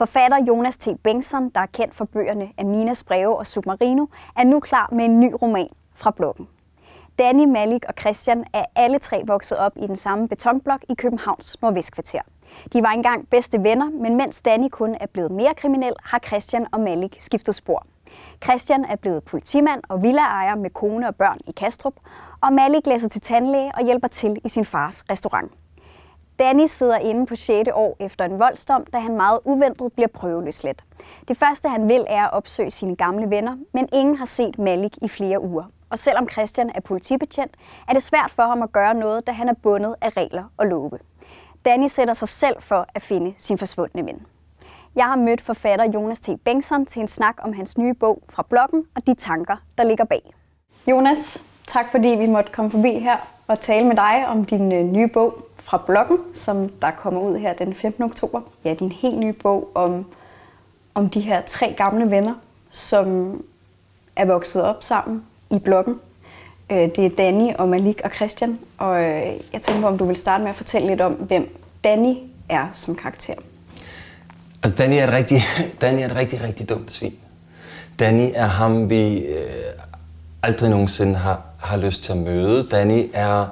Forfatter Jonas T. Bengtsson, der er kendt for bøgerne Aminas breve og Submarino, er nu klar med en ny roman fra bloggen. Danny, Malik og Christian er alle tre vokset op i den samme betonblok i Københavns Nordvestkvarter. De var engang bedste venner, men mens Danny kun er blevet mere kriminel, har Christian og Malik skiftet spor. Christian er blevet politimand og villaejer med kone og børn i Kastrup, og Malik læser til tandlæge og hjælper til i sin fars restaurant. Danny sidder inde på 6. år efter en voldsdom, da han meget uventet bliver prøveløsladt. Det første han vil er at opsøge sine gamle venner, men ingen har set Malik i flere uger. Og selvom Christian er politibetjent, er det svært for ham at gøre noget, da han er bundet af regler og love. Danny sætter sig selv for at finde sin forsvundne ven. Jeg har mødt forfatter Jonas T. Bengtsson til en snak om hans nye bog fra bloggen og de tanker, der ligger bag. Jonas, tak fordi vi måtte komme forbi her og tale med dig om din øh, nye bog fra bloggen, som der kommer ud her den 15. oktober. Ja, din helt nye bog om, om de her tre gamle venner, som er vokset op sammen i bloggen. Øh, det er Danny og Malik og Christian, og øh, jeg tænker om du vil starte med at fortælle lidt om, hvem Danny er som karakter. Altså, Danny er et rigtig, Danny er et rigtig, rigtig dumt svin. Danny er ham, vi øh, aldrig nogensinde har, har lyst til at møde. Danny er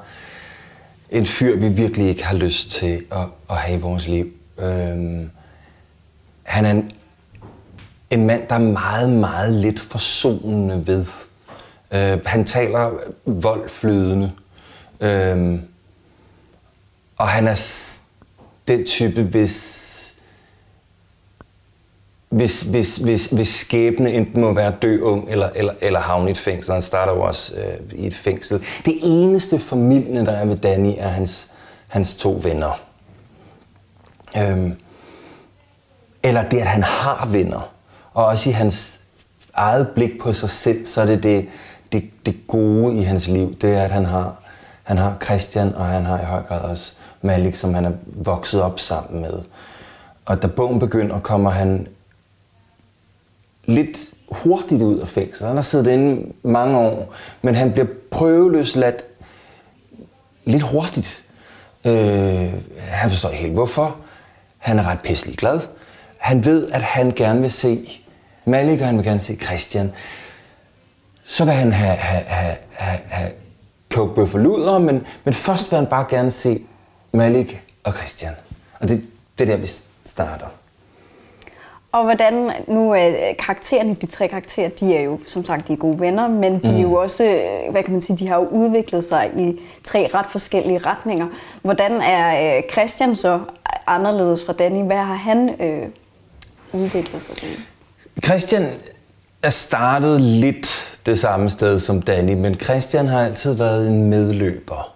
en fyr, vi virkelig ikke har lyst til at, at have i vores liv. Øhm, han er en, en mand, der er meget, meget lidt forsonende ved. Øh, han taler voldflydende. Øhm, og han er den type, hvis hvis, hvis, hvis, hvis skæbne enten må være dø ung eller, eller, eller havne i et fængsel. Han starter jo også øh, i et fængsel. Det eneste familie, der er ved Danny, er hans, hans to venner. Øhm, eller det, at han har venner. Og også i hans eget blik på sig selv, så er det det, det, det gode i hans liv. Det er, at han har, han har Christian, og han har i høj grad også Malik, som han er vokset op sammen med. Og da bogen begynder, kommer han lidt hurtigt ud af fængslet. Han har siddet inde mange år, men han bliver prøveløsladt lidt hurtigt. Øh, han forstår helt hvorfor. Han er ret pisselig glad. Han ved, at han gerne vil se Malik, og han vil gerne se Christian. Så vil han have, have, have, have, have kogt men, men først vil han bare gerne se Malik og Christian. Og det, det er der, vi starter. Og hvordan, nu er karaktererne, de tre karakterer, de er jo som sagt de er gode venner, men de er jo mm. også, hvad kan man sige, de har jo udviklet sig i tre ret forskellige retninger. Hvordan er øh, Christian så anderledes fra Danny? Hvad har han øh, udviklet sig til? Christian er startet lidt det samme sted som Danny, men Christian har altid været en medløber.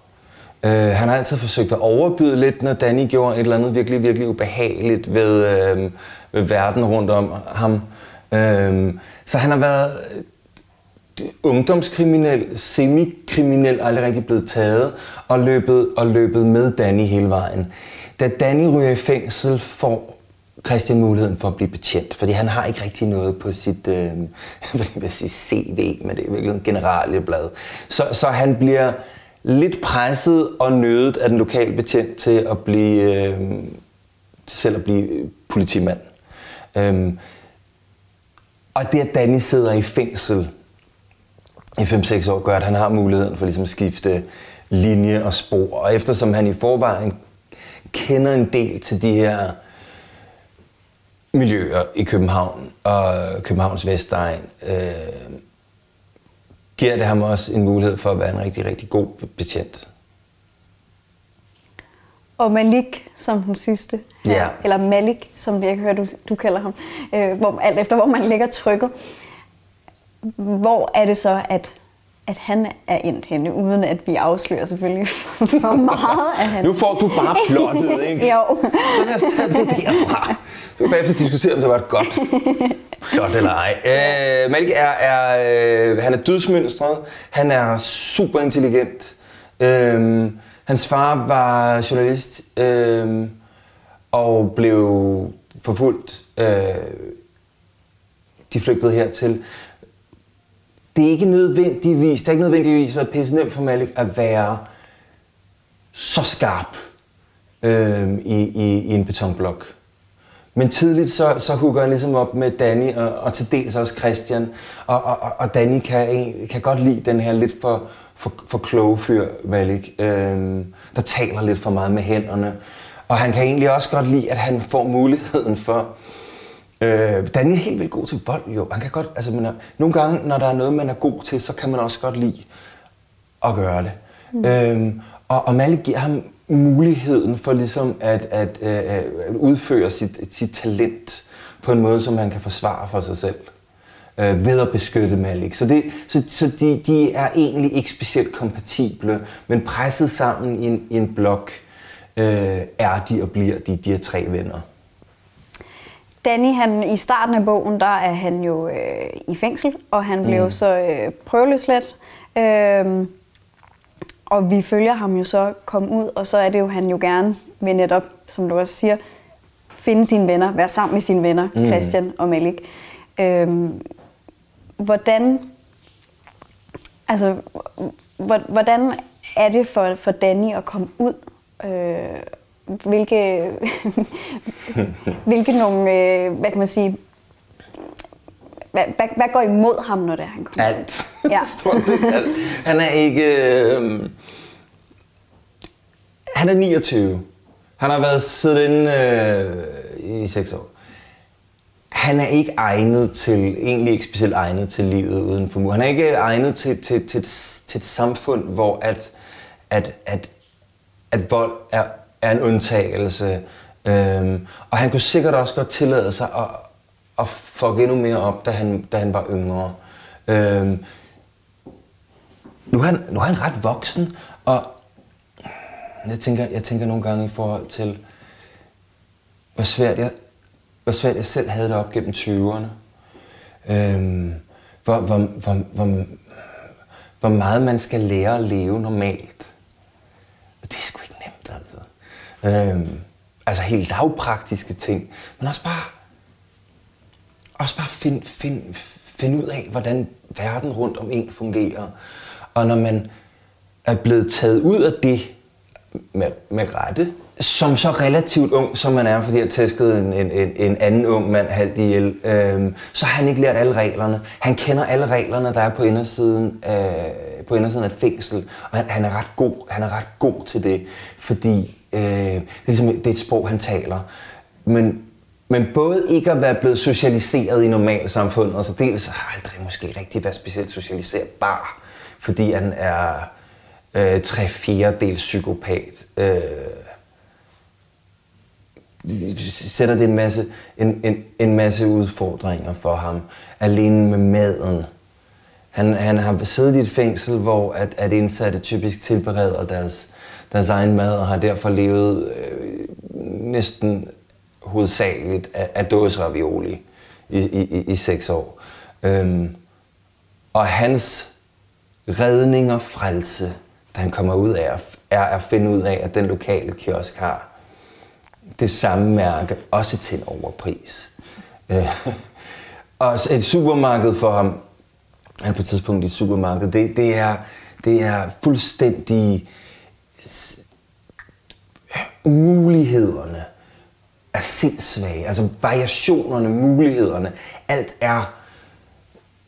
Uh, han har altid forsøgt at overbyde lidt, når Danny gjorde et eller andet virkelig, virkelig ubehageligt ved, ved verden rundt om ham. Øh, så han har været ungdomskriminel, semikriminel, aldrig rigtig blevet taget, og løbet, og løbet med Danny hele vejen. Da Danny ryger i fængsel, får Christian muligheden for at blive betjent, fordi han har ikke rigtig noget på sit øh, jeg vil sige CV, men det er virkelig en generelle blad. Så, så han bliver lidt presset og nødet af den lokale betjent til at blive øh, til selv at blive politimand. Øhm, og det, at Danny sidder i fængsel i 5-6 år, gør, at han har muligheden for ligesom at skifte linje og spor. Og eftersom han i forvejen kender en del til de her miljøer i København og Københavns Vestegn, øh, giver det ham også en mulighed for at være en rigtig, rigtig god betjent. Og Malik som den sidste, ja. eller Malik, som jeg kan høre, du, du kalder ham, øh, hvor, alt efter hvor man lægger trykket. Hvor er det så, at at han er endt henne, uden at vi afslører selvfølgelig for meget af han. Nu får du bare plottet, ikke? jo. Så lad os tage den derfra. Du kan bagefter diskutere, om det var et godt plot eller ej. Øh, Malik er, er, øh, han er dødsmønstret. Han er super intelligent. Øh, hans far var journalist øh, og blev forfulgt. Øh, de flygtede hertil det er ikke nødvendigvis, det er ikke nødvendigvis været pisse nemt for Malik at være så skarp øh, i, i, i en betonblok. Men tidligt så, så hooker han ligesom op med Danny og, og til dels også Christian. Og, og, og Danny kan, kan godt lide den her lidt for, for, for kloge fyr, Malik, øhm, der taler lidt for meget med hænderne. Og han kan egentlig også godt lide, at han får muligheden for... Øh, Danny er helt vildt god til vold, jo. Han kan godt, altså, men, nogle gange, når der er noget, man er god til, så kan man også godt lide at gøre det. Mm. Øhm, og, og Malik giver ham muligheden for ligesom at, at, at, at udføre sit, sit talent på en måde, som man kan forsvare for sig selv øh, ved at beskytte Malik. Så, det, så, så de, de er egentlig ikke specielt kompatible, men presset sammen i en, i en blok øh, er de og bliver de, de her tre venner. Danny, han, i starten af bogen, der er han jo øh, i fængsel, og han blev mm. så øh, prøveløsladt. Øh, og vi følger ham jo så komme ud, og så er det jo, han jo gerne vil netop, som du også siger, finde sine venner, være sammen med sine venner, mm. Christian og Malik. Øhm, hvordan, altså, hvordan er det for, for Danny at komme ud? Øh, hvilke, hvilke nogle, øh, hvad kan man sige, hvad, hvad, hvad går imod ham, når det er, han kommer? Alt. Ja. Stort set alt. Han er ikke... Øh, han er 29. Han har været siddet inde øh, i 6 år. Han er ikke egnet til, egentlig ikke specielt egnet til livet uden for mur. Han er ikke egnet til, til, til, et, til et samfund, hvor at, at, at, at vold er, er en undtagelse. Øhm, og han kunne sikkert også godt tillade sig at, at fuck endnu mere op, da han, da han var yngre. Øhm, nu, er han, nu er han ret voksen, og jeg tænker, jeg tænker nogle gange i forhold til, hvor svært jeg, hvor svært jeg selv havde det op gennem 20'erne. Øhm, hvor, hvor, hvor, hvor, hvor meget man skal lære at leve normalt. Og det er sgu ikke nemt, altså. Øhm, altså helt lavpraktiske ting. Men også bare også bare finde find, find ud af, hvordan verden rundt om en fungerer. Og når man er blevet taget ud af det med, med rette, som så relativt ung, som man er, fordi jeg tæskede en, en, en, en anden ung mand halvt ihjel, øh, så har han ikke lært alle reglerne. Han kender alle reglerne, der er på indersiden, øh, på indersiden af et fængsel, og han, han, er ret god, han er ret god til det, fordi øh, det, er ligesom, det er et sprog, han taler. Men men både ikke at være blevet socialiseret i normalt samfund, og så altså dels har aldrig måske rigtig været specielt socialiserbar, fordi han er øh, tre fjerdedels psykopat. Øh, sætter det en masse, en, en, en masse udfordringer for ham. Alene med maden. Han, han har siddet i et fængsel, hvor at, at indsatte typisk tilbereder deres, deres egen mad, og har derfor levet øh, næsten hovedsageligt af, af dåseravioli i, i, i seks år. Øhm, og hans redning og frelse, da han kommer ud af, er at finde ud af, at den lokale kiosk har det samme mærke, også til en overpris. Øh, og et supermarked for ham, han er på et tidspunkt i et supermarked, det, det, er, det er fuldstændig mulighederne er sindssvage. Altså variationerne, mulighederne, alt er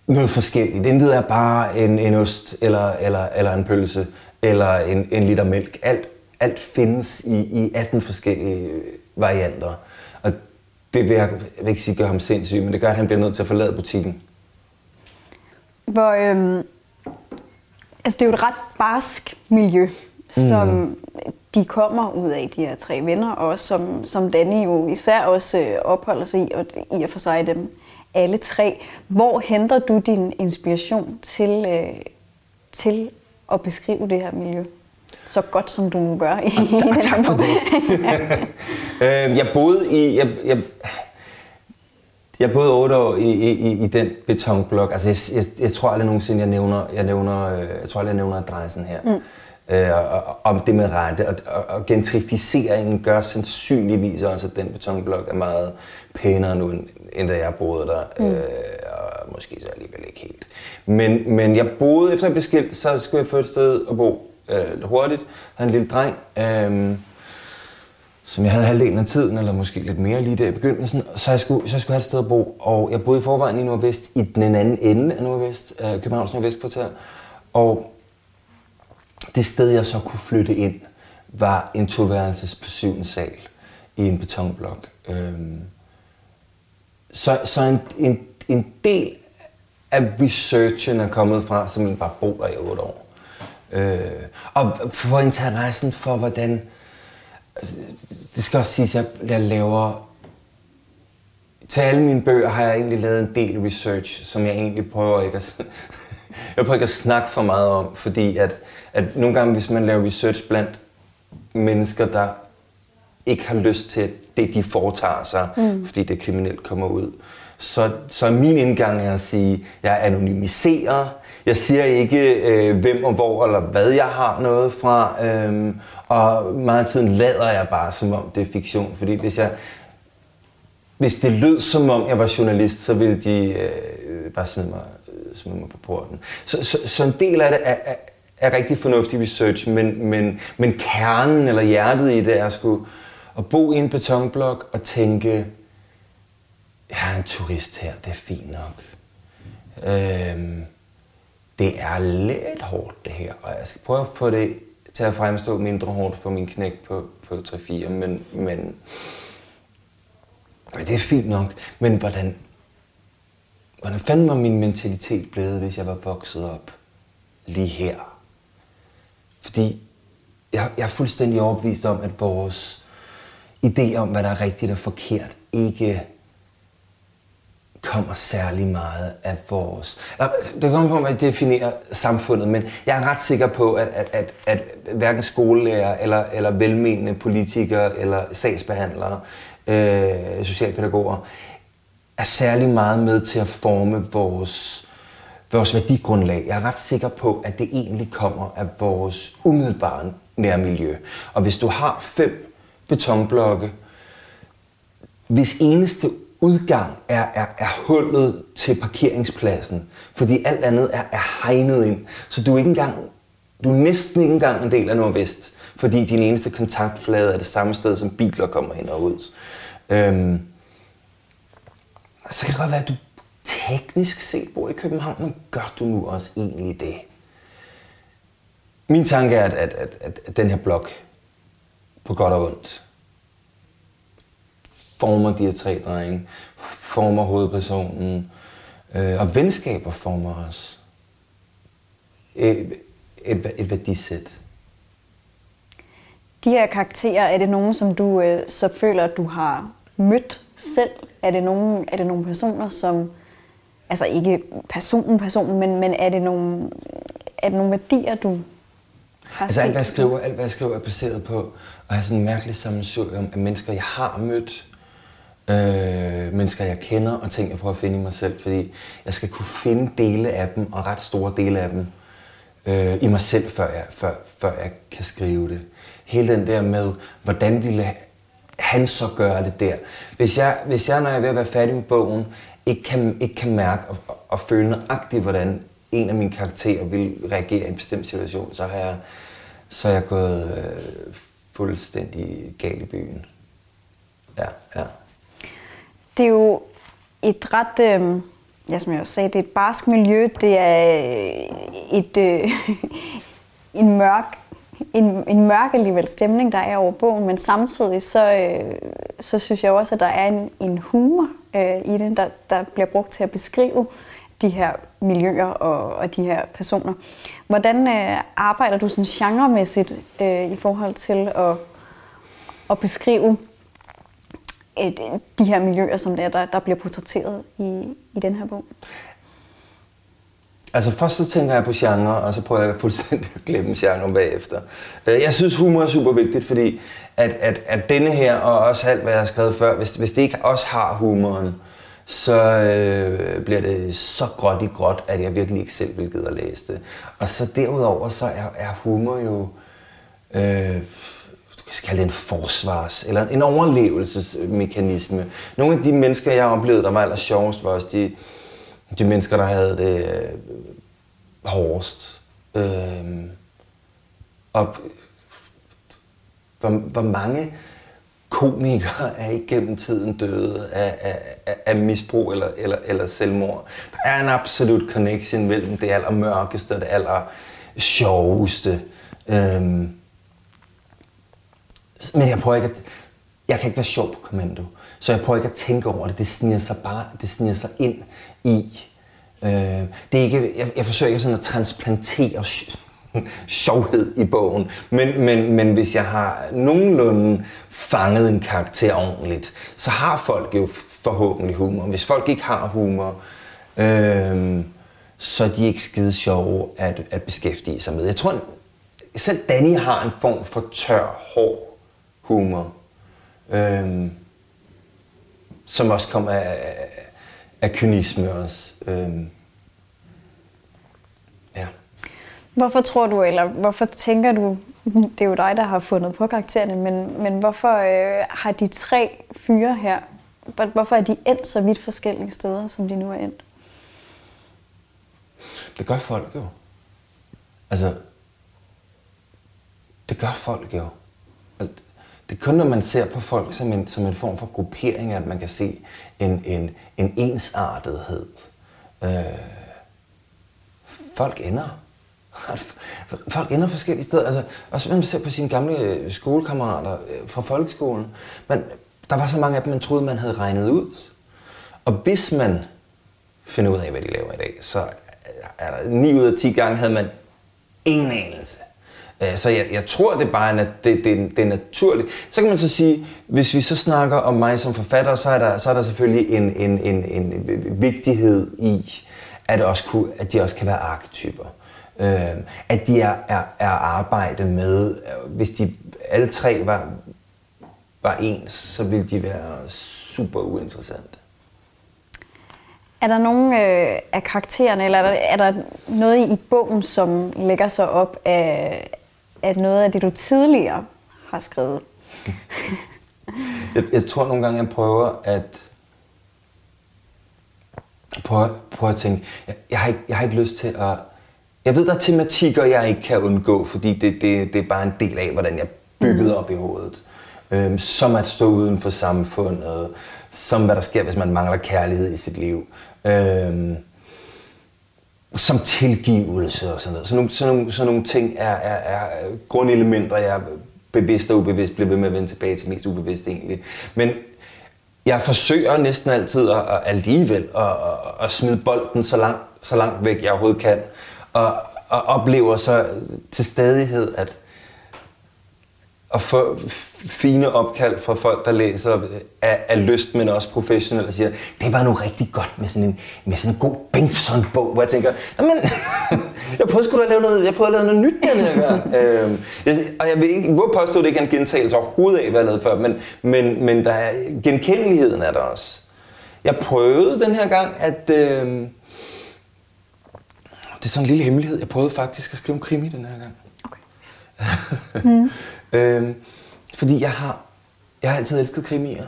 noget forskelligt. Intet er bare en, en ost, eller, eller, eller en pølse, eller en, en liter mælk. Alt, alt findes i, i 18 forskellige varianter. Og det vil jeg, jeg vil ikke sige gør ham sindssyg, men det gør, at han bliver nødt til at forlade butikken. Hvor, øhm, altså det er jo et ret barsk miljø, som mm de kommer ud af, de her tre venner, og som, som Danny jo især også øh, opholder sig i, og i og for sig dem alle tre. Hvor henter du din inspiration til, øh, til at beskrive det her miljø? Så godt som du gør i, i den tak for det. øh, jeg boede i... Jeg, jeg, jeg boede otte år i, i, i den betonblok. Altså, jeg, jeg, jeg tror aldrig nogensinde, jeg nævner, jeg nævner, øh, jeg tror aldrig, jeg nævner adressen her. Mm øh, om det med rette. Og, og, og gentrificeringen gør sandsynligvis også, at den betonblok er meget pænere nu, end, end da jeg boede der. Mm. Øh, og måske så alligevel ikke helt. Men, men jeg boede, efter jeg blev skilt, så skulle jeg få et sted at bo øh, hurtigt. Jeg havde en lille dreng. Øh, som jeg havde halvdelen af tiden, eller måske lidt mere lige der i begyndelsen, så jeg skulle, så jeg skulle have et sted at bo. Og jeg boede i forvejen i Nordvest, i den anden ende af Nordvest, øh, Københavns Nordvestkvarter. Og det sted, jeg så kunne flytte ind, var en toværelses på syvende sal i en betonblok. Øhm, så så en, en, en del af researchen er kommet fra, simpelthen bare bo der i otte år. Øh, og for interessen for, hvordan... Det skal også siges, at jeg laver... Til alle mine bøger har jeg egentlig lavet en del research, som jeg egentlig prøver ikke at, jeg prøver ikke at snakke for meget om, fordi at, at nogle gange, hvis man laver research blandt mennesker, der ikke har lyst til det, de foretager sig, mm. fordi det kriminelt kommer ud, så, så min indgang er at sige, at jeg anonymiserer, jeg siger ikke, øh, hvem og hvor eller hvad jeg har noget fra, øh, og meget af tiden lader jeg bare, som om det er fiktion, fordi hvis jeg hvis det lød som om jeg var journalist, så ville de øh, bare smide mig, øh, smide mig på porten. Så, så, så en del af det er, er, er rigtig fornuftig research, men, men, men kernen eller hjertet i det er sgu at bo i en betonblok og tænke, jeg er en turist her, det er fint nok. Øhm, det er lidt hårdt det her, og jeg skal prøve at få det til at fremstå mindre hårdt for min knæk på, på 3-4, men, men, men det er fint nok. Men hvordan, hvordan fanden var min mentalitet blevet, hvis jeg var vokset op lige her? Fordi jeg, jeg er fuldstændig overbevist om, at vores idé om, hvad der er rigtigt og forkert, ikke kommer særlig meget af vores... Det kommer på, at definerer samfundet, men jeg er ret sikker på, at, at, at, at hverken skolelærer eller, eller velmenende politikere eller sagsbehandlere, øh, socialpædagoger, er særlig meget med til at forme vores, vores værdigrundlag. Jeg er ret sikker på, at det egentlig kommer af vores umiddelbare nærmiljø. Og hvis du har fem betonblokke, hvis eneste udgang er, er, er hullet til parkeringspladsen, fordi alt andet er, er hegnet ind. Så du er ikke engang, du er næsten ikke engang en del af Nordvest, fordi din eneste kontaktflade er det samme sted, som biler kommer ind og ud. Øhm, så kan det godt være, at du teknisk set bor i København, men gør du nu også egentlig det? Min tanke er, at, at, at, at den her blok, på godt og ondt, former de her tre drenge, former hovedpersonen, øh, og venskaber former os. Et, et, et værdisæt. De her karakterer, er det nogen, som du øh, så føler, du har mødt selv? Er det nogle, er det nogle personer, som, altså ikke personen, personen, men, men er, det nogle, er det nogle værdier, du har altså, alt, hvad jeg skriver, alt, hvad jeg skriver, er baseret på at have sådan en mærkelig sammensurium af mennesker, jeg har mødt, øh, mennesker, jeg kender, og ting, jeg prøver at finde i mig selv, fordi jeg skal kunne finde dele af dem, og ret store dele af dem, øh, i mig selv, før jeg, før, før jeg kan skrive det. Hele den der med, hvordan ville han så gøre det der. Hvis jeg, hvis jeg når jeg er ved at være færdig med bogen, ikke kan, ikke kan mærke og, og, og føle nøjagtigt, hvordan en af mine karakterer vil reagere i en bestemt situation, så har jeg, så er jeg gået øh, fuldstændig galt i byen. Ja, ja. Det er jo et ret, øh, ja, som jeg også sagde, det er et barsk miljø. Det er øh, et, øh, en mørk en, en mørk alligevel stemning, der er over bogen, men samtidig så, øh, så synes jeg også, at der er en, en humor øh, i den, der, der bliver brugt til at beskrive de her miljøer og, og de her personer. Hvordan øh, arbejder du sådan genremæssigt øh, i forhold til at, at beskrive et, de her miljøer, som det er, der, der bliver portrætteret i, i den her bog? Altså først så tænker jeg på genre, og så prøver jeg fuldstændig at glemme genre bagefter. Øh, jeg synes humor er super vigtigt, fordi at, at, at denne her, og også alt hvad jeg har skrevet før, hvis, hvis det ikke også har humoren, så øh, bliver det så gråt i gråt, at jeg virkelig ikke selv vil gide at læse det. Og så derudover, så er, er humor jo, øh, skal kalde det en forsvars, eller en overlevelsesmekanisme. Nogle af de mennesker, jeg oplevede, der var aller sjovest, var også de, de mennesker, der havde det øh, hårdest. Øh, og hvor, hvor mange komikere er igennem tiden døde af, af, af, misbrug eller, eller, eller selvmord. Der er en absolut connection mellem det allermørkeste og det aller sjoveste. Øhm. Men jeg prøver ikke at... Jeg kan ikke være sjov på kommando. Så jeg prøver ikke at tænke over det. Det sniger sig bare det sniger sig ind i. Øh, det er ikke, jeg, jeg forsøger ikke sådan at transplantere sjovhed i bogen. Men, men, men hvis jeg har nogenlunde fanget en karakter ordentligt, så har folk jo forhåbentlig humor. Hvis folk ikke har humor, øh, så er de ikke skide sjove at, at beskæftige sig med. Jeg tror, selv Danny har en form for tør, hård humor. Øh, som også kommer af, af kynisme også. Øh, Hvorfor tror du, eller hvorfor tænker du, det er jo dig, der har fundet på karaktererne, men, men hvorfor øh, har de tre fyre her, hvorfor er de endt så vidt forskellige steder, som de nu er endt? Det gør folk jo. Altså, det gør folk jo. Altså, det er kun, når man ser på folk som en, som en form for gruppering, at man kan se en, en, en ensartethed. Øh, folk ender Folk ender forskellige steder. Altså, også når man ser på sine gamle øh, skolekammerater øh, fra folkeskolen. Men der var så mange af dem, man troede, man havde regnet ud. Og hvis man finder ud af, hvad de laver i dag, så er der 9 ud af 10 gange havde man ingen anelse. Øh, så jeg, jeg tror, det er bare at det, det, det er naturligt. Så kan man så sige, hvis vi så snakker om mig som forfatter, så er der, så er der selvfølgelig en, en, en, en vigtighed i, at, også kunne, at de også kan være arketyper. Øh, at de er, er, er arbejde med, øh, hvis de alle tre var, var ens, så ville de være super uinteressante. Er der nogen øh, af karaktererne, eller er der, er der noget i bogen, som lægger sig op af, af noget af det, du tidligere har skrevet? jeg, jeg tror nogle gange, jeg prøver at prøve, prøve at tænke, jeg, jeg, har ikke, jeg har ikke lyst til at jeg ved, der er tematikker, jeg ikke kan undgå, fordi det, det, det er bare en del af, hvordan jeg bygget mm. op i hovedet. Øhm, som at stå uden for samfundet, som hvad der sker, hvis man mangler kærlighed i sit liv. Øhm, som tilgivelse og sådan noget. Sådan nogle, sådan nogle, sådan nogle ting er, er, er grundelementer, jeg bevidst og ubevidst bliver ved med at vende tilbage til mest ubevidst egentlig. Men jeg forsøger næsten altid at, at alligevel at, at, at smide bolden så langt, så langt væk, jeg overhovedet kan og, og oplever så til stadighed, at at få fine opkald fra folk, der læser af, af lyst, men også professionelt, og siger, det var nu rigtig godt med sådan en, med sådan en god Bengtsson-bog, hvor jeg tænker, men jeg prøvede sgu da at lave noget, jeg prøvede at lave noget nyt den her gang. øhm, jeg, og jeg vil ikke, hvor påstå, det ikke er en gentagelse overhovedet af, hvad jeg lavede før, men, men, men der er, genkendeligheden er der også. Jeg prøvede den her gang at, øh, det er sådan en lille hemmelighed. Jeg prøvede faktisk at skrive en krimi den her gang. Okay. mm. øhm, fordi jeg har, jeg har altid elsket krimier.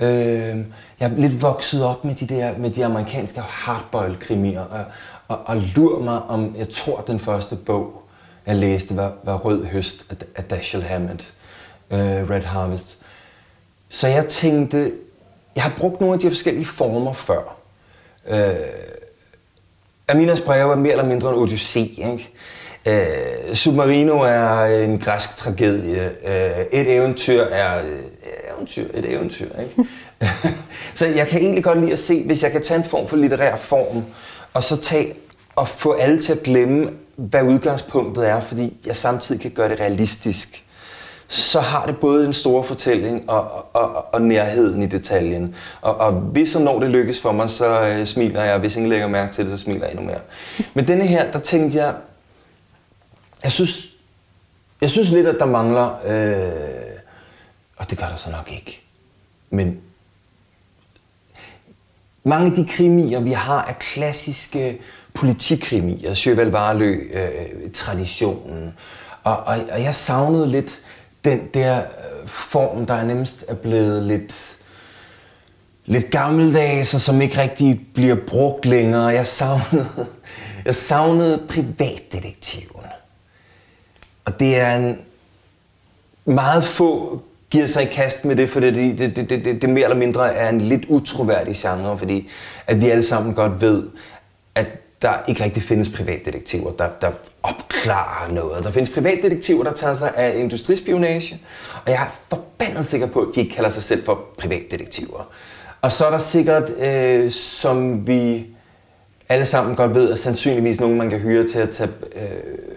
Øhm, jeg er lidt vokset op med de der med de amerikanske hardboiled krimier. Og, og, og lur mig om, jeg tror den første bog, jeg læste, var, var Rød Høst af, af Dashiell Hammett. Øh, Red Harvest. Så jeg tænkte, jeg har brugt nogle af de forskellige former før. Øh, Aminas breve er mere eller mindre en odyssé. Ikke? Øh, Submarino er en græsk tragedie. Øh, et eventyr er øh, eventyr, et eventyr. Ikke? så jeg kan egentlig godt lide at se, hvis jeg kan tage en form for litterær form, og så tage og få alle til at glemme, hvad udgangspunktet er, fordi jeg samtidig kan gøre det realistisk så har det både en stor fortælling og, og, og nærheden i detaljen. Og, og hvis og når det lykkes for mig, så øh, smiler jeg. Hvis ingen lægger mærke til det, så smiler jeg endnu mere. Men denne her, der tænkte jeg, jeg synes, jeg synes lidt, at der mangler, øh, og det gør der så nok ikke, men mange af de krimier, vi har, er klassiske politikrimier, Sjøvald Varlø, øh, traditionen. Og, og, og jeg savnede lidt den der øh, form, der er nemmest er blevet lidt, lidt gammeldags, og som ikke rigtig bliver brugt længere. Jeg savnede, jeg savnede privatdetektiver. Og det er en meget få giver sig i kast med det, for det, det, det, det, det, det mere eller mindre er en lidt utroværdig genre, fordi at vi alle sammen godt ved, at der ikke rigtig findes privatdetektiver, der, der opklarer noget. Der findes privatdetektiver, der tager sig af industrispionage, og jeg er forbandet sikker på, at de ikke kalder sig selv for privatdetektiver. Og så er der sikkert, øh, som vi alle sammen godt ved, at sandsynligvis nogen, man kan hyre til at tage øh,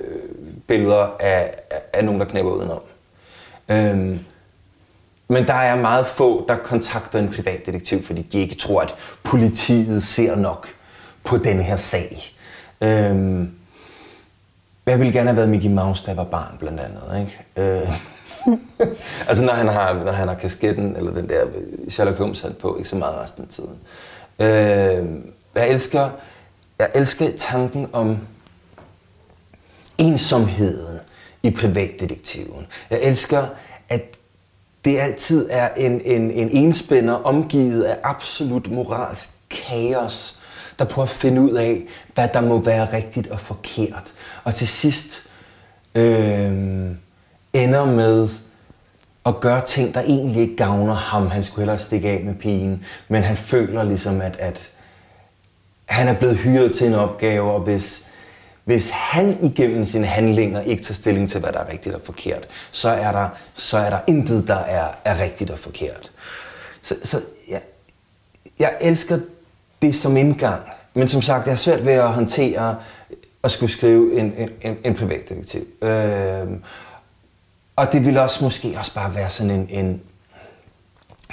billeder af, af nogen, der knæpper udenom. Øhm, men der er meget få, der kontakter en privatdetektiv, fordi de ikke tror, at politiet ser nok på den her sag. Øhm, jeg ville gerne have været Mickey Mouse, da jeg var barn, blandt andet. Ikke? Øh, altså når han, har, når han har kasketten, eller den der Sherlock Holmes hat på, ikke så meget resten af tiden. Øh, jeg elsker, jeg elsker tanken om ensomheden i privatdetektiven. Jeg elsker, at det altid er en, en, en enspænder omgivet af absolut moralsk kaos, der prøver at finde ud af, hvad der må være rigtigt og forkert. Og til sidst øh, ender med at gøre ting, der egentlig ikke gavner ham. Han skulle hellere stikke af med pigen, men han føler ligesom, at, at han er blevet hyret til en opgave, og hvis, hvis han igennem sine handlinger ikke tager stilling til, hvad der er rigtigt og forkert, så er der, så er der intet, der er, er rigtigt og forkert. Så, så ja, jeg elsker det som indgang, men som sagt, jeg er svært ved at håndtere at skulle skrive en, en, en, en privatdetektiv. Øh, og det vil også måske også bare være sådan en, en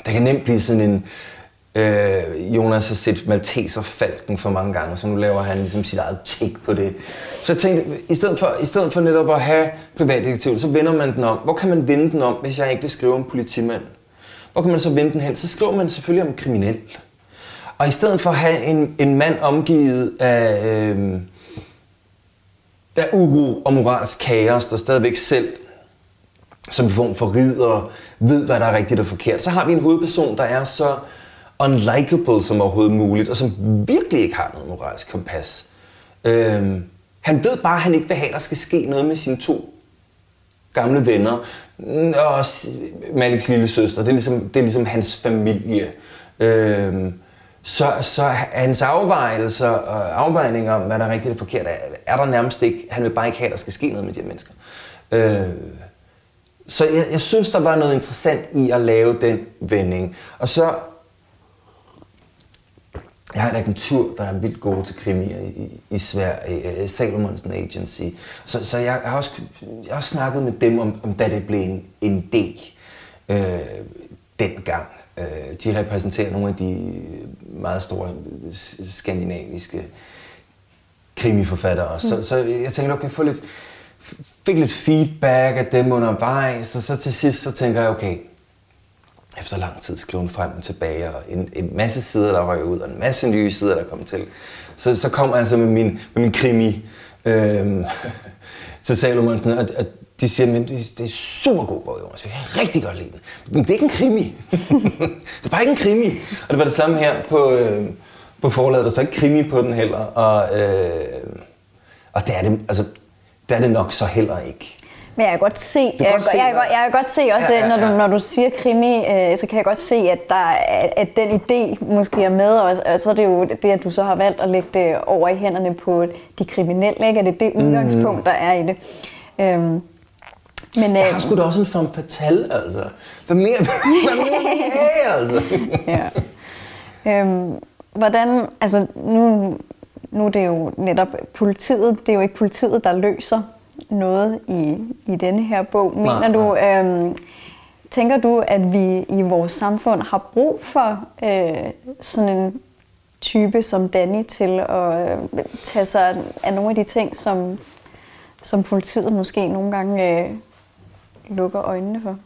der kan nemt blive sådan en, øh, Jonas har set Malteser Falken for mange gange, så nu laver han ligesom sit eget take på det. Så jeg tænkte, i stedet for, i stedet for netop at have privatdetektiv, så vender man den om. Hvor kan man vende den om, hvis jeg ikke vil skrive om politimand? Hvor kan man så vende den hen? Så skriver man selvfølgelig om kriminel. Og i stedet for at have en, en mand omgivet af, øh, af uro og moralsk kaos, der stadigvæk selv som en form for ridder, ved, hvad der er rigtigt og forkert. Så har vi en hovedperson, der er så unlikable som overhovedet muligt, og som virkelig ikke har noget moralsk kompas. Øhm, han ved bare, at han ikke vil have, at der skal ske noget med sine to gamle venner. Mm, og Maliks lille søster, det er ligesom, det er ligesom hans familie. Øhm, så, så hans afvejelser og afvejninger om, hvad der er rigtigt og forkert, er, er der nærmest ikke. Han vil bare ikke have, at der skal ske noget med de her mennesker. Øh, så jeg, jeg synes, der var noget interessant i at lave den vending. Og så... Jeg har en agentur, der er vildt gode til krimier i, i, i Sverige, Salomonsen Agency. Så, så jeg, har også, jeg har snakket med dem om, om da det blev en, en idé øh, dengang. Øh, de repræsenterer nogle af de meget store skandinaviske krimiforfattere. Mm. Så, så jeg tænkte, okay, få lidt, fik lidt feedback af dem undervejs, og så til sidst så tænker jeg, okay, efter lang tid skrive frem og tilbage, og en, en masse sider, der røg ud, og en masse nye sider, der kom til. Så, så kom jeg altså med min, med min krimi øh, til Salomonsen, og, og de siger, at det, er super god bog, Jonas. Vi kan rigtig godt lide den. Men det er ikke en krimi. det er bare ikke en krimi. Og det var det samme her på, øh, på forladet. Der er så ikke krimi på den heller. Og, øh, og det er det, altså, det er det nok så heller ikke. Men jeg kan godt se, jeg, godt se jeg, jeg, jeg kan godt se også, ja, ja, ja. når du, når du siger krimi, øh, så kan jeg godt se, at, der, at den idé måske er med, og, og så er det jo det, at du så har valgt at lægge det over i hænderne på de kriminelle, ikke? at det er det mhm. udgangspunkt, der er i det. Øhm, men, jeg har øh, sgu da også en form fatal, altså. Hvad mere, hvad mere vil have, altså? ja. Øhm, hvordan, altså nu, nu er det jo netop politiet, det er jo ikke politiet, der løser noget i, i denne her bog. Mener nej, du, øhm, tænker du, at vi i vores samfund har brug for øh, sådan en type som Danny til at øh, tage sig af nogle af de ting, som, som politiet måske nogle gange øh, lukker øjnene for?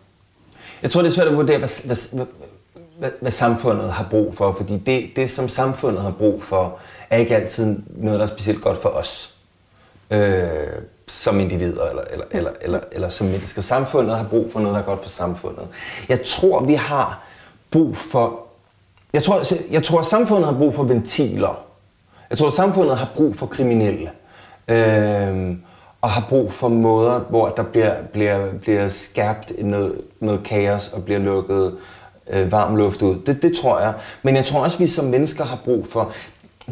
Jeg tror, det er svært at vurdere, hvad, hvad, hvad, hvad samfundet har brug for, fordi det, det, som samfundet har brug for, er ikke altid noget, der er specielt godt for os øh, som individer eller, eller, eller, eller, eller som mennesker. Samfundet har brug for noget, der er godt for samfundet. Jeg tror, vi har brug for... Jeg tror, jeg tror, at samfundet har brug for ventiler. Jeg tror, at samfundet har brug for kriminelle. Øh, og har brug for måder, hvor der bliver, bliver, bliver skabt noget, noget kaos og bliver lukket øh, varm luft ud. Det, det tror jeg. Men jeg tror også, at vi som mennesker har brug for,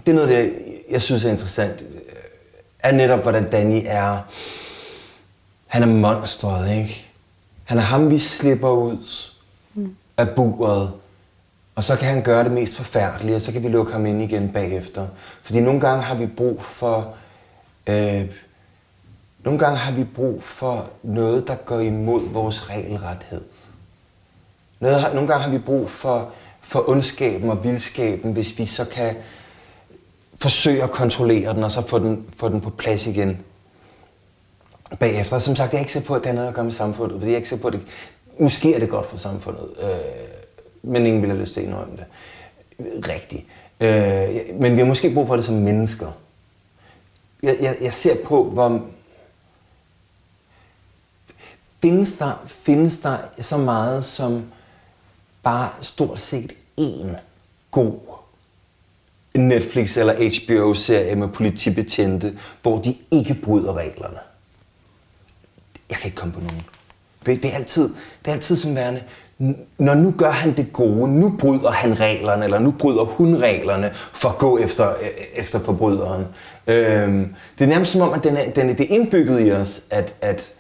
det er noget, det, jeg synes er interessant, er netop, hvordan Danny er. Han er monstret, ikke? Han er ham, vi slipper ud mm. af buret. Og så kan han gøre det mest forfærdelige, og så kan vi lukke ham ind igen bagefter. Fordi nogle gange har vi brug for... Øh, nogle gange har vi brug for noget, der går imod vores regelrethed. Noget, nogle gange har vi brug for, for ondskaben og vildskaben, hvis vi så kan forsøge at kontrollere den, og så få den, få den på plads igen bagefter. Som sagt, jeg er ikke sikker på, at det har noget at gøre med samfundet, fordi jeg er ikke sikker på, at det, måske er det godt for samfundet, øh, men ingen vil have lyst til at indrømme det. Rigtigt. Øh, men vi har måske brug for det som mennesker. Jeg, jeg, jeg ser på, hvor... Findes der, findes der så meget som bare stort set én god Netflix eller HBO-serie med politibetjente, hvor de ikke bryder reglerne? Jeg kan ikke komme på nogen. Det er altid, det er altid som værende, når nu gør han det gode, nu bryder han reglerne, eller nu bryder hun reglerne for at gå efter, øh, efter forbryderen. Øhm, det er nærmest som om, at den er, den er, det er indbygget i os, at, at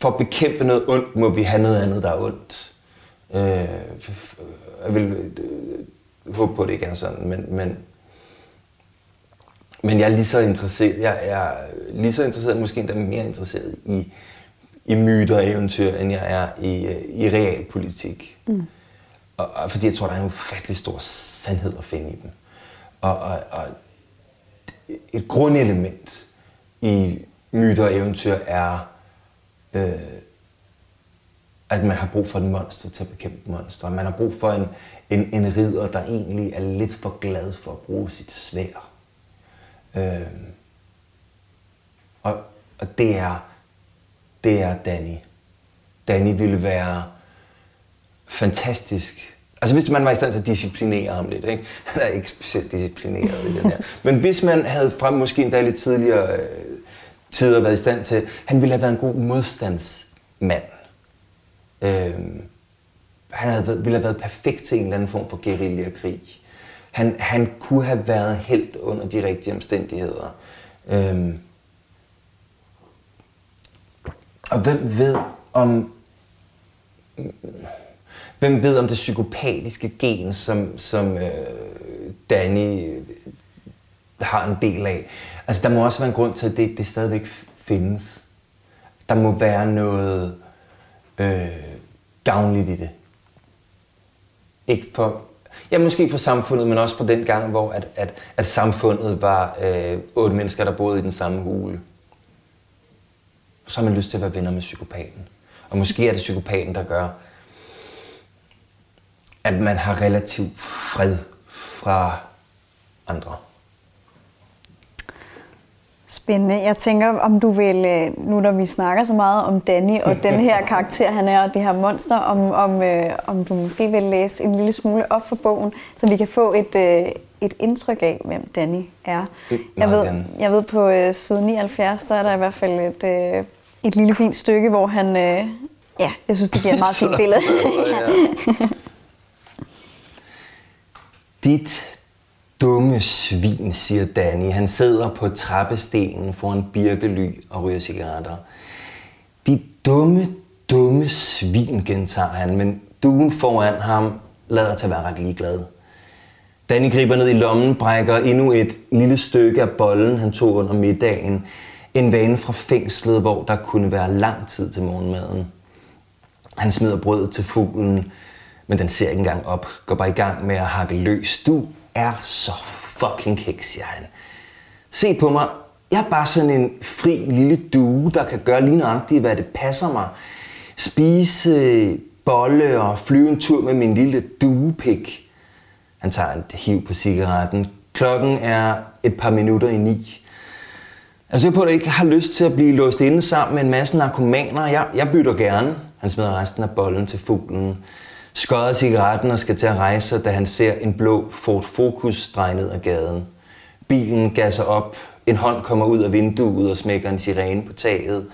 for at bekæmpe noget ondt, må vi have noget andet, der er ondt. Øh, jeg vil øh, håbe på, at det ikke er sådan, men, men, men jeg er lige så interesseret, jeg er lige så interesseret, måske endda mere interesseret i, i myter og eventyr, end jeg er i, øh, i realpolitik. Mm. Og, og fordi jeg tror, der er en ufattelig stor sandhed at finde i dem. Og, og, og et grundelement i myter og eventyr er, øh, at man har brug for en monster til at bekæmpe monster. Man har brug for en, en, en ridder, der egentlig er lidt for glad for at bruge sit svær. Øh, og, og det er det er Danny. Danny ville være fantastisk. Altså hvis man var i stand til at disciplinere ham lidt, ikke? Han er ikke specielt disciplineret i den her. Men hvis man havde frem måske endda lidt tidligere øh, tider været i stand til, han ville have været en god modstandsmand. Øh, han havde, ville have været perfekt til en eller anden form for guerillakrig. Han, han kunne have været helt under de rigtige omstændigheder. Øhm. og hvem ved om hvem ved om det psykopatiske gen, som, som øh, Danny øh, har en del af. Altså der må også være en grund til, at det, det stadigvæk findes. Der må være noget øh, gavnligt i det. Ikke for, ja, måske for samfundet, men også for den gang, hvor at, at, at samfundet var øh, otte mennesker, der boede i den samme hule så har man lyst til at være venner med psykopaten. Og måske er det psykopaten, der gør, at man har relativ fred fra andre. Spændende. Jeg tænker, om du vil, øh, nu når vi snakker så meget om Danny og den her karakter, han er, og det her monster, om, om, øh, om du måske vil læse en lille smule op for bogen, så vi kan få et, øh, et indtryk af, hvem Danny er. Jeg ved, jeg ved på øh, side 79, der er der i hvert fald et, øh, et lille fint stykke, hvor han... Øh, ja, jeg synes, det giver et meget fint billede. Dit dumme svin, siger Danny. Han sidder på trappestenen foran birkely og ryger cigaretter. De dumme, dumme svin, gentager han, men duen foran ham lader til at være ret ligeglad. Danny griber ned i lommen, brækker endnu et lille stykke af bollen, han tog under middagen, en vane fra fængslet, hvor der kunne være lang tid til morgenmaden. Han smider brødet til fuglen, men den ser ikke engang op. Går bare i gang med at hakke løs. Du er så fucking kæk, siger han. Se på mig. Jeg er bare sådan en fri lille due, der kan gøre lige nøjagtigt, hvad det passer mig. Spise bolle og flyve en tur med min lille duepik. Han tager et hiv på cigaretten. Klokken er et par minutter i ni. Altså jeg på, at jeg ikke har lyst til at blive låst inde sammen med en masse narkomaner. Jeg, jeg bytter gerne. Han smider resten af bollen til fuglen skodder cigaretten og skal til at rejse sig, da han ser en blå Ford Focus dreje ned ad gaden. Bilen gasser op En hånd kommer ud af vinduet og smækker en sirene på taget.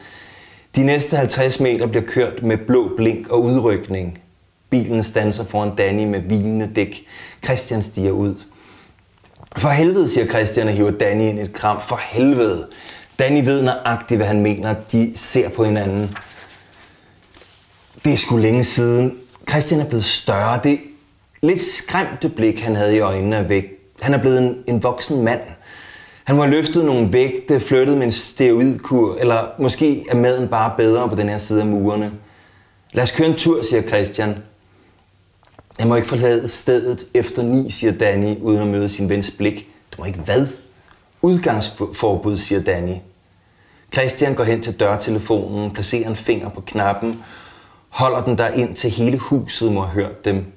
De næste 50 meter bliver kørt med blå blink og udrykning. Bilen standser foran Danny med vinende dæk. Christian stiger ud. For helvede, siger Christian og hiver Danny ind i et kram. For helvede. Danny ved nøjagtigt, hvad han mener. De ser på hinanden. Det er sgu længe siden. Christian er blevet større. Det lidt skræmte blik, han havde i øjnene er væk. Han er blevet en, en voksen mand. Han har løftet nogle vægte, flyttet med en steroidkur, eller måske er maden bare bedre på den her side af murene. Lad os køre en tur, siger Christian. Jeg må ikke forlade stedet efter ni, siger Danny, uden at møde sin vens blik. Du må ikke hvad? Udgangsforbud, siger Danny. Christian går hen til dørtelefonen, placerer en finger på knappen, holder den der ind til hele huset må have hørt dem.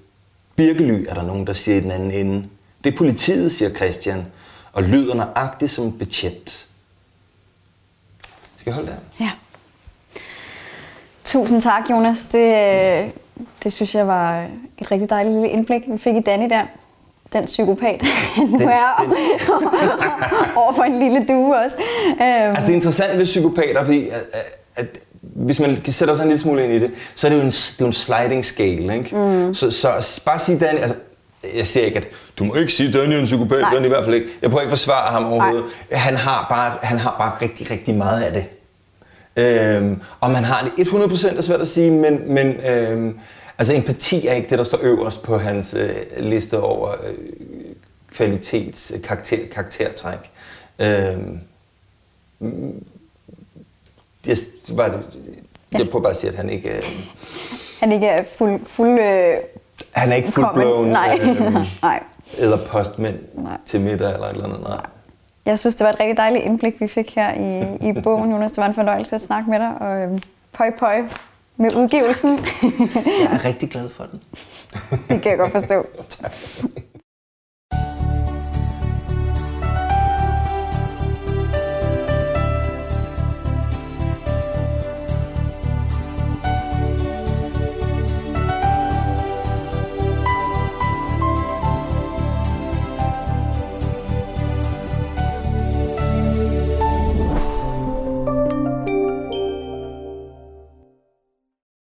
Birkely er der nogen, der siger i den anden ende. Det er politiet, siger Christian, og lyder nøjagtigt som betjent. Skal jeg holde der? Ja. Tusind tak, Jonas. Det, øh, det synes jeg var et rigtig dejligt lille indblik, vi fik i Danny der. Den psykopat, han nu er over for en lille due også. Øhm. Altså det er interessant ved psykopater, fordi at, at hvis man sætter sig en lille smule ind i det, så er det jo en, det er en sliding scale. Ikke? Mm. Så, så bare sige Danny, altså, jeg siger ikke, at du må ikke sige, at Danny er en psykopat, Nej. Danny i hvert fald ikke. Jeg prøver ikke at forsvare ham overhovedet. Han har, bare, han har bare rigtig, rigtig meget af det. Øhm, og man har det 100% er svært at sige, men, men øhm, altså empati er ikke det, der står øverst på hans øh, liste over øh, kvalitets, karakter, karaktertræk. Øhm, jeg, bare, jeg prøver bare at sige, at han ikke... Øh, han ikke er fuld... fuld øh, han er ikke fuldblåen Nej. Øh, nej. eller postmænd nej. til middag eller et eller andet. Nej. Jeg synes, det var et rigtig dejligt indblik, vi fik her i, i bogen, Jonas. Det var en fornøjelse at snakke med dig. Og øh, pøj pøj med udgivelsen. jeg er rigtig glad for den. det kan jeg godt forstå. tak.